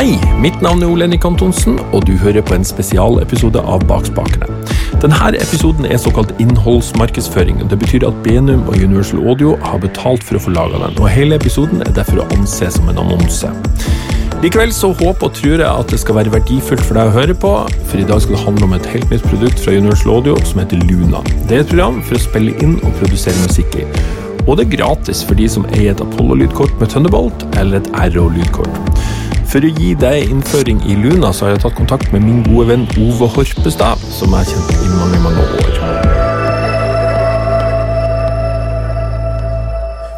Hei, mitt navn er Ole Henrik Antonsen, og du hører på en spesialepisode av Bak spakene. Denne episoden er såkalt innholdsmarkedsføring. og Det betyr at Benum og Universal Audio har betalt for å få laga den, og hele episoden er derfor å anse som en annonse. Likevel så håper og tror jeg at det skal være verdifullt for deg å høre på, for i dag skal det handle om et helt nytt produkt fra Universal Audio som heter Luna. Det er et program for å spille inn og produsere musikk i. Og det er gratis for de som eier et Apollo-lydkort med Thunderbolt eller et RO-lydkort. For å gi deg innføring i Luna, så har jeg tatt kontakt med min gode venn Ove Horpestad, som jeg har kjent i mange, mange år.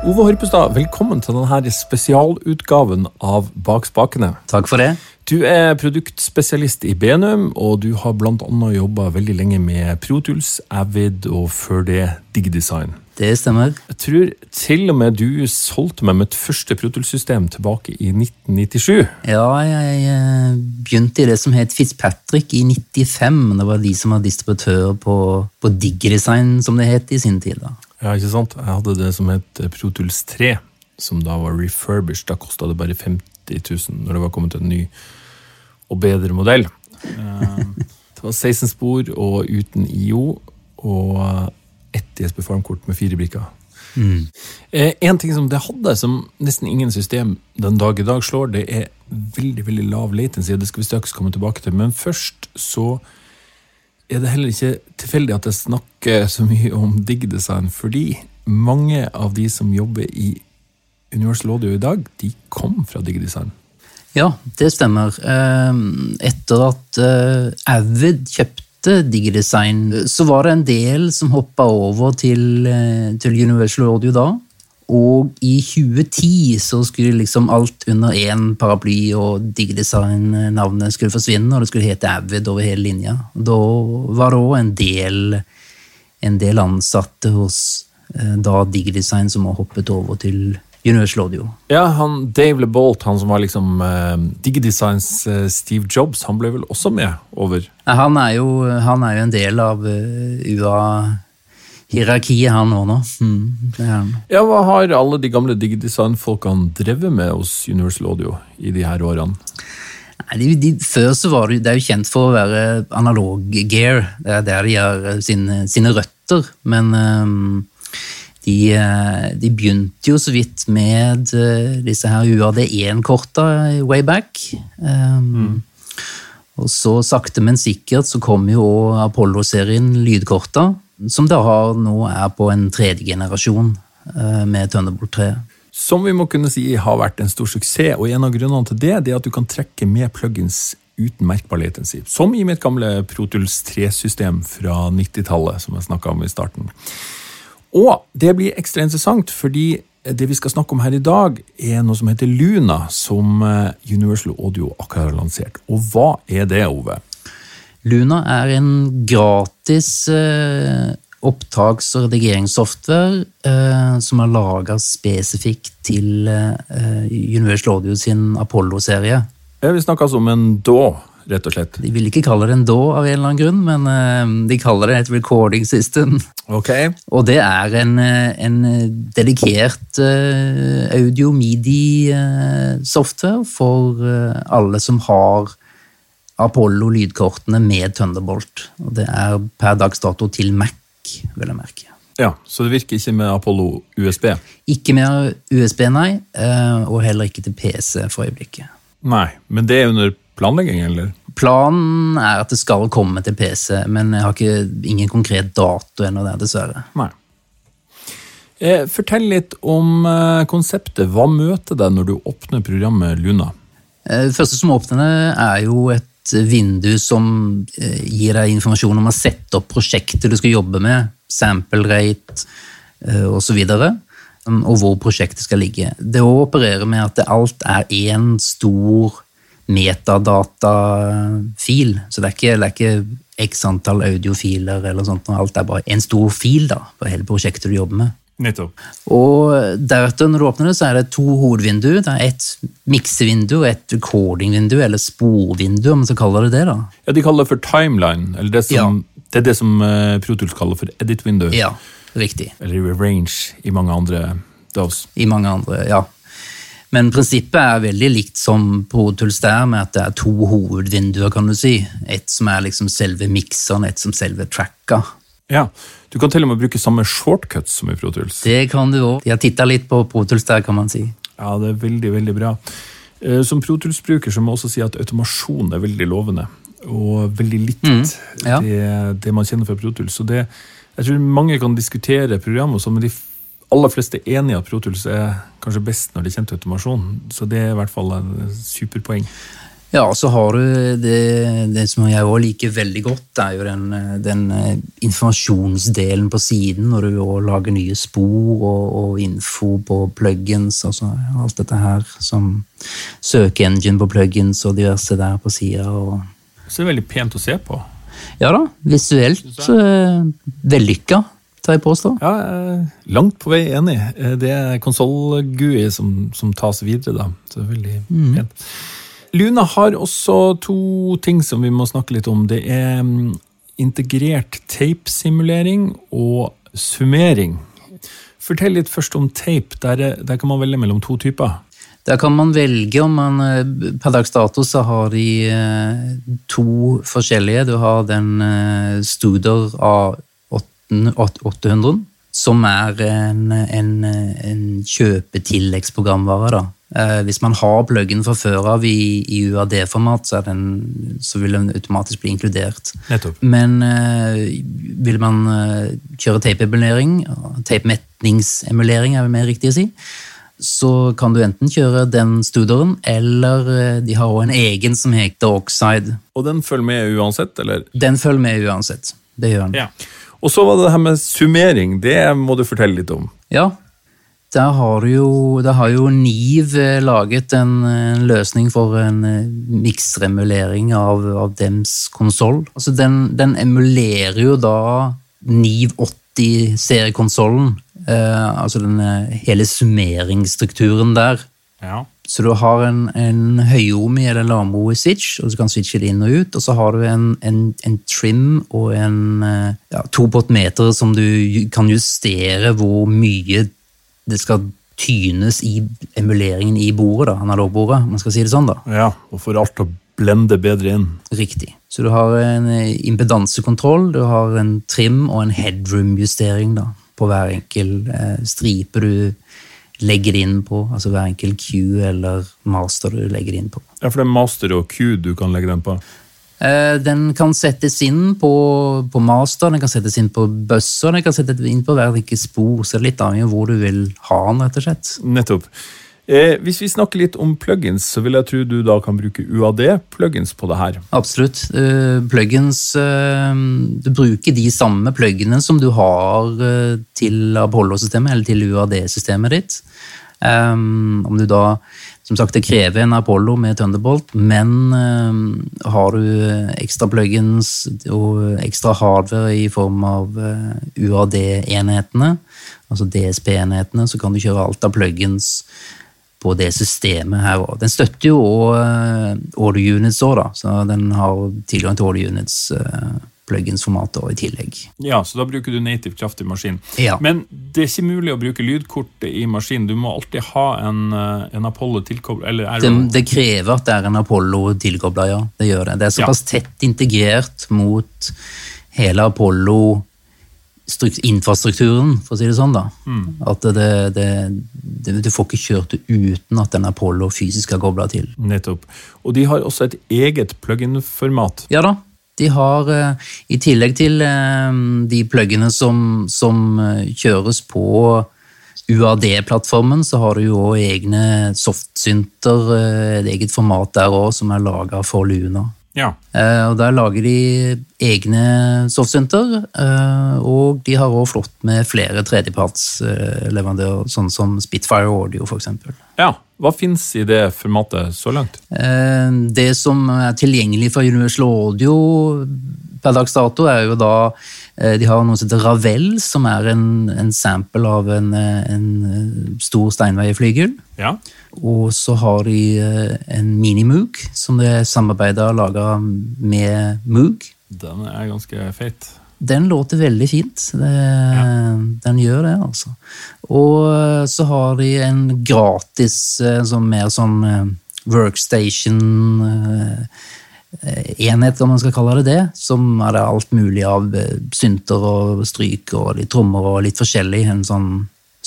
Ove Horpestad, velkommen til denne spesialutgaven av Bak spakene. Takk for det. Du er produktspesialist i Benum, og du har bl.a. jobba veldig lenge med Protools, Avid og før det DigDesign. Det stemmer. Jeg tror til og med du solgte meg mitt første Protools-system tilbake i 1997. Ja, jeg eh, begynte i det som het Fitzpatrick i 95. Det var de som var distributør på, på DigDesign, som det het i sin tid. da. Ja, ikke sant? Jeg hadde det som het Protools 3, som da var refurbished. Da kosta det bare 50 000 når det var kommet en ny og bedre modell. Eh, Det var 16 spor og uten IO, og ett ISB Farm-kort med fire brikker. Mm. En ting som det hadde, som nesten ingen system den dag i dag slår, det er veldig veldig lav latency. og Det skal vi straks komme tilbake til. Men først så er det heller ikke tilfeldig at jeg snakker så mye om diggdesign, fordi mange av de som jobber i Universal Audio i dag, de kom fra diggdesign. Ja, det stemmer. Eh, Etter at eh, Avid kjøpte DigiDesign, så var det en del som hoppa over til, eh, til Universal Audio da. Og i 2010 så skulle liksom alt under én paraply, og DigiDesign-navnet skulle forsvinne, og det skulle hete Avid over hele linja. Da var det òg en del, en del ansatte hos eh, da DigiDesign som har hoppet over til Universal Audio. Ja, han Dave LeBolt, han som var liksom uh, DigiDesigns uh, Steve Jobs, han ble vel også med over? Han er jo, han er jo en del av uh, UA-hierarkiet, han òg nå. Mm, han. Ja, hva har alle de gamle DigiDesign-folkene drevet med hos Universal Audio i de her årene? Nei, de, de, før så var det, det er jo kjent for å være analog-gear. Det er der de har sine, sine røtter. Men ehm, de, eh, de begynte jo så vidt med eh, disse her UAD1-korta way back. Ehm, Og så sakte, men sikkert så kom jo Apollo-serien lydkorta, som da har, nå er på en tredje generasjon eh, med Thunderbolt 3. Som vi må kunne si har vært en stor suksess, og en av grunnene til det, det er at du kan trekke med plugins uten merkbar latency. Som i mitt gamle Protuls 3-system fra 90-tallet, som jeg snakka om i starten. Og det blir ekstra interessant, fordi det vi skal snakke om her i dag, er noe som heter Luna, som eh, Universal Audio akkurat har lansert. Og hva er det, Ove? Luna er en gratis eh, opptaks- og redigeringssoftware eh, som er laga spesifikt til eh, Universal Audio sin Apollo-serie. Vi snakker altså om en DAW, rett og slett. De vil ikke kalle det en DAW av en eller annen grunn, men eh, de kaller det et recording system. Ok. Og det er en, eh, en dedikert uh, audio-midi-software for eh, alle som har Apollo-lydkortene med Thunderbolt. Og det er per dags dato til Mac, vil jeg merke. Ja, Så det virker ikke med Apollo USB? Ikke med USB, nei, eh, og heller ikke til PC for øyeblikket. Nei, men det er under planlegging, eller? Planen er at det skal komme til PC, men jeg har ikke ingen konkret dato ennå der, dessverre. Nei. Eh, fortell litt om eh, konseptet. Hva møter deg når du åpner programmet Luna? Eh, Det første som åpner det, er jo et vindu som gir deg informasjon om å sette opp prosjektet du skal jobbe med, sample rate osv., um, og hvor prosjektet skal ligge. Det å operere med at alt er én stor metadatafil, så det er ikke, det er ikke x antall audiofiler eller sånt, alt er bare en stor fil da, på hele prosjektet du jobber med. Nettopp. Og deretter, når du åpner det, så er det to hovedvinduer. Det er et miksevindu og et recordingvindu, eller sporvindu, om man skal kalle det det. da. Ja, De kaller det for timeline. eller Det, som, Ja. det er det som uh, Protools kaller for edit-vindu. Ja, riktig. Eller range i mange andre DAOs. I mange andre, ja. Men prinsippet er veldig likt som Tools der, med at det er to hovedvinduer, kan du si. Et som er liksom selve mikseren, et som selve tracka. Ja, Du kan til og med bruke samme shortcuts som i Pro Tools. Det kan du òg. De har titta litt på Pro Tools der, kan man si. Ja, det er veldig, veldig bra. Eh, Som Pro Tools-bruker så må jeg også si at automasjon er veldig lovende. Og veldig likt Mm, ja. det, det man kjenner fra Pro Tools. Så det, jeg tror mange kan diskutere programmet, og men de aller fleste er enig i at Pro Tools er kanskje best når det kommer til automasjon. Så det er i hvert fall en superpoeng. Ja, så har du det, det som jeg òg liker veldig godt, det er jo den, den informasjonsdelen på siden, når du også lager nye spor og, og info på plugins og så alt dette her som søkeengine på plugins og diverse der på sida. Så det er veldig pent å se på. Ja da, visuelt eh, vellykka, tar jeg påstå. Ja, langt på vei enig. Eh, Det er konsoll-GUI som, som tas videre, da. Så veldig pent. Luna har også to ting som vi må snakke litt om. Det er mm, integrert tape-simulering og summering. Fortell litt først om tape. Der, er- der kan man velge mellom to typer. Der kan man velge om man eh, Per dags dato så har de eh, to forskjellige. Du har den Studer Studer A800, som er en, en, en kjøpetilleggsprogramvare. da. Eh, Hvis man har pluggen fra før av i, i UAD-format, så, så vil den automatisk bli inkludert. Nettopp. Men eh, vil man eh, kjøre tape-emulering, tape-metningsemulering er vel mer riktig å si, så kan du enten kjøre den studeren, eller eh, de har også en egen som heter Oxide. Og den følger med uansett, eller? Den følger med uansett. Det gjør den. Ja. Og så var det det her med summering. Det må du fortelle litt om. Ja, der har, du jo, der har jo Niv eh, laget en, en løsning for en miksremulering av, av dems konsoll. Altså den, den emulerer jo da Niv 80-seriekonsollen. Eh, altså den eh, hele summeringsstrukturen der. Ja. Så du har en, en høyomi eller lavmoe switch, og du kan switche det inn og ut. Og så har du en, en, en trim og en eh, ja, to som du kan justere hvor mye det skal tynes i emuleringen i bordet, da, analogbordet, om man skal si det sånn. da. ja. Og for alt å blende bedre inn. Riktig. Så du har en eh, impedansekontroll, du har en trim og en headroom-justering da, på hver enkel eh, stripe du legger inn på, altså hver enkel Q eller master du legger inn på. Ja, for det er master og Q du kan legge den på. Eh, Den kan settes inn på, på master, den kan settes inn på bøsser, den kan settes inn på hver enkelt spor, så det er litt avhengig av hvor du vil ha den, rett og slett. Nettopp. Eh, hvis vi snakker litt om plugins, så vil jeg tro du da kan bruke UAD-plugins på det her. Absolutt. Uh, Plugins uh, Du bruker de samme plugene som du har uh, til Apollo-systemet eller til UAD-systemet ditt. Um, om du da Som sagt, det krever en Apollo med Thunderbolt, men eh, har du ekstra plugins og ekstra hardware i form av eh, UAD-enhetene, altså DSP-enhetene, så kan du kjøre alt av plugins på det systemet her òg. Den støtter jo òg audio units òg, da, så den har tilgang til audio units plugins-format i tillegg. Ja, så da bruker du native kraftig maskin. Ja. Men det er ikke mulig å bruke lydkortet i maskin. Du må alltid ha en, eh, en Apollo tilkobla? Det, det krever at det er en Apollo tilkobla, ja. Det gjør det. Det er såpass tett integrert mot hele Apollo infrastrukturen, for å si det sånn, da. At det, det, det, du får ikke kjørt det uten at den Apollo fysisk er kobla til. Nettopp. Og de har også et eget plug-in-format. Ja da. De har, eh, i tillegg til eh, de pluggene som, som eh, kjøres på UAD-plattformen, så har du jo egne softsynter, et eget format der òg, som er laga for Luna. Ja. Eh, Og Der lager de egne softsynter, eh, og de har også flott med flere tredjepartsleverandører, sånn som Spitfire Audio f.eks. ja. Hva fins i det formatet så langt? Eh, Det som er tilgjengelig fra Universal Audio per dags dato, er jo da eh, De har noe som heter Ravel, som er en, en sample av en, eh, en eh, stor steinveierflygel. Ja. Og så har de en Mini-Moog, som de samarbeider og lager med Moog. Den er ganske feit. den låter veldig fint. Det, Den gjør det, altså. Og så har de en gratis, sånn mer sånn workstation enhet, om man skal kalle det det, som er det alt mulig av eh, synter og stryk og litt trommer og litt forskjellig. En sånn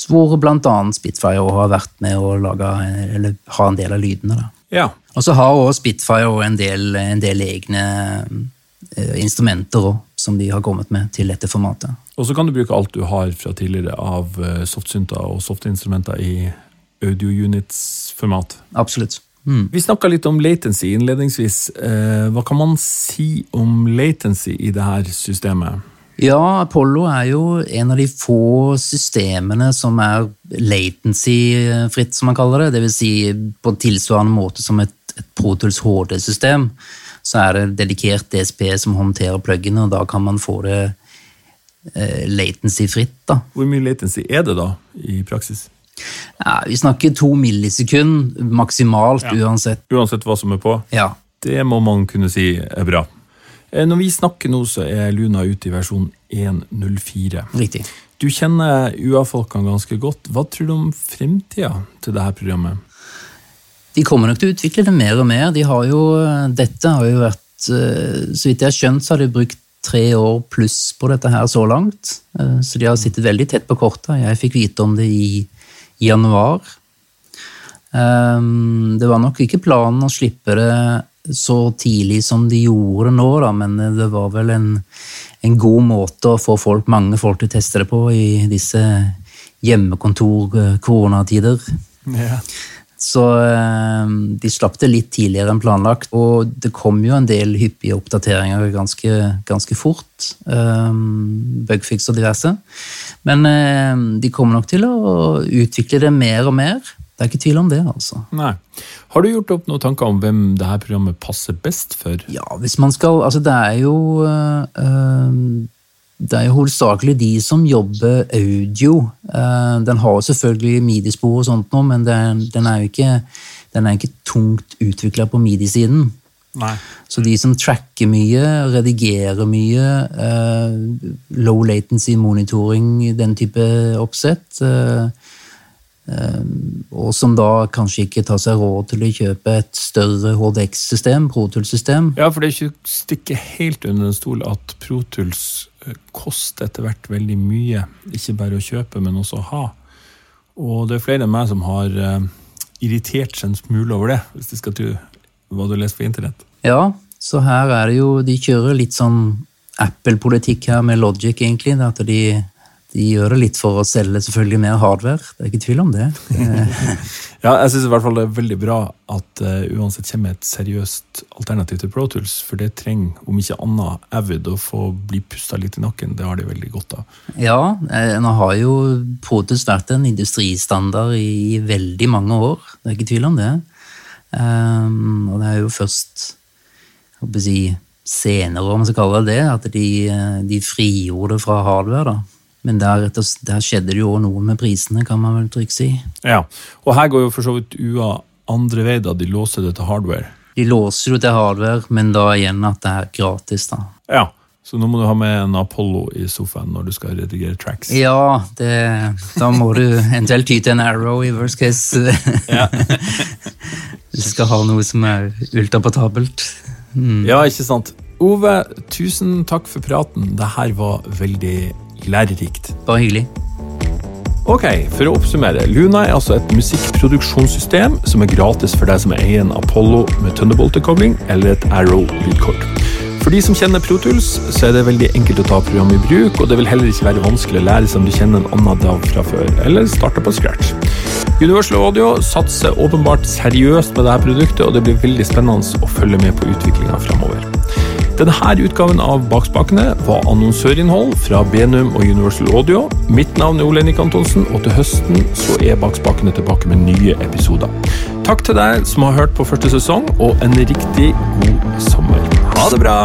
hvor blant annet Spitfire har vært med å lage, eller ha en del av lydene. da. Ja. Og så har også Spitfire også en del, en del egne eh, instrumenter også, som de har kommet med til dette formatet. Og så kan du bruke alt du har fra tidligere av eh, softsynter og softinstrumenter i audio units-format. Absolutt. Mm. Vi snakka litt om latency innledningsvis. Eh, hva kan man si om latency i det her systemet? Ja, Apollo er jo en av de få systemene som er latency-fritt, som man kaller det. Det vil si på tilsvarende måte som et, et Protols HD-system, så er det dedikert DSP som håndterer pluggene, og da kan man få det eh, latency-fritt. Hvor mye latency er det da, i praksis? Ja, vi snakker to millisekund maksimalt Ja. uansett. Uansett hva som er på. Ja, Det må man kunne si er bra. Eh, Når vi snakker nå, så er Luna ute i versjon 1.04. riktig. Du kjenner UA-folkene ganske godt. Hva tror du om fremtida til dette programmet? De kommer nok til å utvikle det mer og mer. De har jo, dette har jo vært eh, Så vidt jeg har skjønt, så har de brukt tre år pluss på dette her så langt. Eh, Så de har sittet veldig tett på korta. Jeg fikk vite om det i januar. Um, Det var nok ikke planen å slippe det så tidlig som de gjorde nå, da, men det var vel en, en god måte å få folk, mange folk til å teste det på i disse hjemmekontor-koronatider. Ja. Så eh, de slapp det litt tidligere enn planlagt, og det kom jo en del hyppige oppdateringer ganske, ganske fort. Um, Bugfix og diverse. Men eh, de kommer nok til å utvikle det mer og mer. Det er ikke tvil om det, altså. Nei. Har du gjort opp noen tanker om hvem dette programmet passer best for? Ja, hvis man skal Altså, det er jo eh, eh, Det er jo hovedsakelig de som jobber audio. Eh, Den har selvfølgelig midi-spor og sånt nå, men den, den er jo ikke, den er ikke tungt utvikla på midi-siden. Så de som tracker mye, redigerer mye, eh, low latency monitoring, den type oppsett, eh, og som da kanskje ikke tar seg råd til å kjøpe et større HDX-system, ProTool-system. Ja, for det er ikke å stikke helt under en stol at ProTools eh, koster etter hvert veldig mye. Ikke bare å kjøpe, men også å ha. Og det er flere enn meg som har eh, irritert seg en smule over det, hvis de skal tro hva du leser på internett. Ja, så her er det jo De kjører litt sånn Apple-politikk her med Logic, egentlig. At de, de gjør det litt for å selge selvfølgelig mer hardware. Det er ikke tvil om det. Ja, jeg syns i hvert fall det er veldig bra at uh, uansett kommer et seriøst alternativ til ProTools, for det trenger, om ikke annet, Avid å få bli pusta litt i nakken. Det har de veldig godt av. ja, eh, nå har jo Protus vært en industristandard i veldig mange år. Det er ikke tvil om det. Um, og det er jo først jeg håper å si, senere, om man skal kalle det det, at de, eh, de frigjorde det fra hardware. da. Men der, der skjedde det jo også noe med prisene, kan man vel trygt si. Ja, Og her går jo for så vidt UA andre vei, da de låser det til hardware. De låser jo til hardware, men da igjen at det er gratis, da. Ja, Så nå må du ha med en Apollo i sofaen når du skal redigere tracks. Ja, det, da må du eventuelt ty til en Arrow i worst case. Du skal ha noe som er ultraportabelt. Mm. Ja, ikke sant. Ove, tusen takk for praten. Det her var veldig lærerikt. Bare hyggelig. Ok, For å oppsummere. Luna er altså et musikkproduksjonssystem som er gratis for deg som eier en Apollo med Thunderbolt-kobling eller et Arrow-lydkort. For de som kjenner ProTools, så er det veldig enkelt å ta programmet i bruk, og det vil heller ikke være vanskelig å lære seg om du kjenner en annen DAV fra før, eller starte på scratch. Universal Audio satser åpenbart seriøst med dette produktet, og det blir veldig spennende å følge med på utviklinga framover. Denne utgaven av Bakspakene var annonsørinnhold fra Benum og Universal Audio. Mitt navn er Ole Henrik Antonsen, og til høsten så er Bakspakene tilbake med nye episoder. Takk til deg som har hørt på første sesong, og en riktig god sommer. Ha det bra!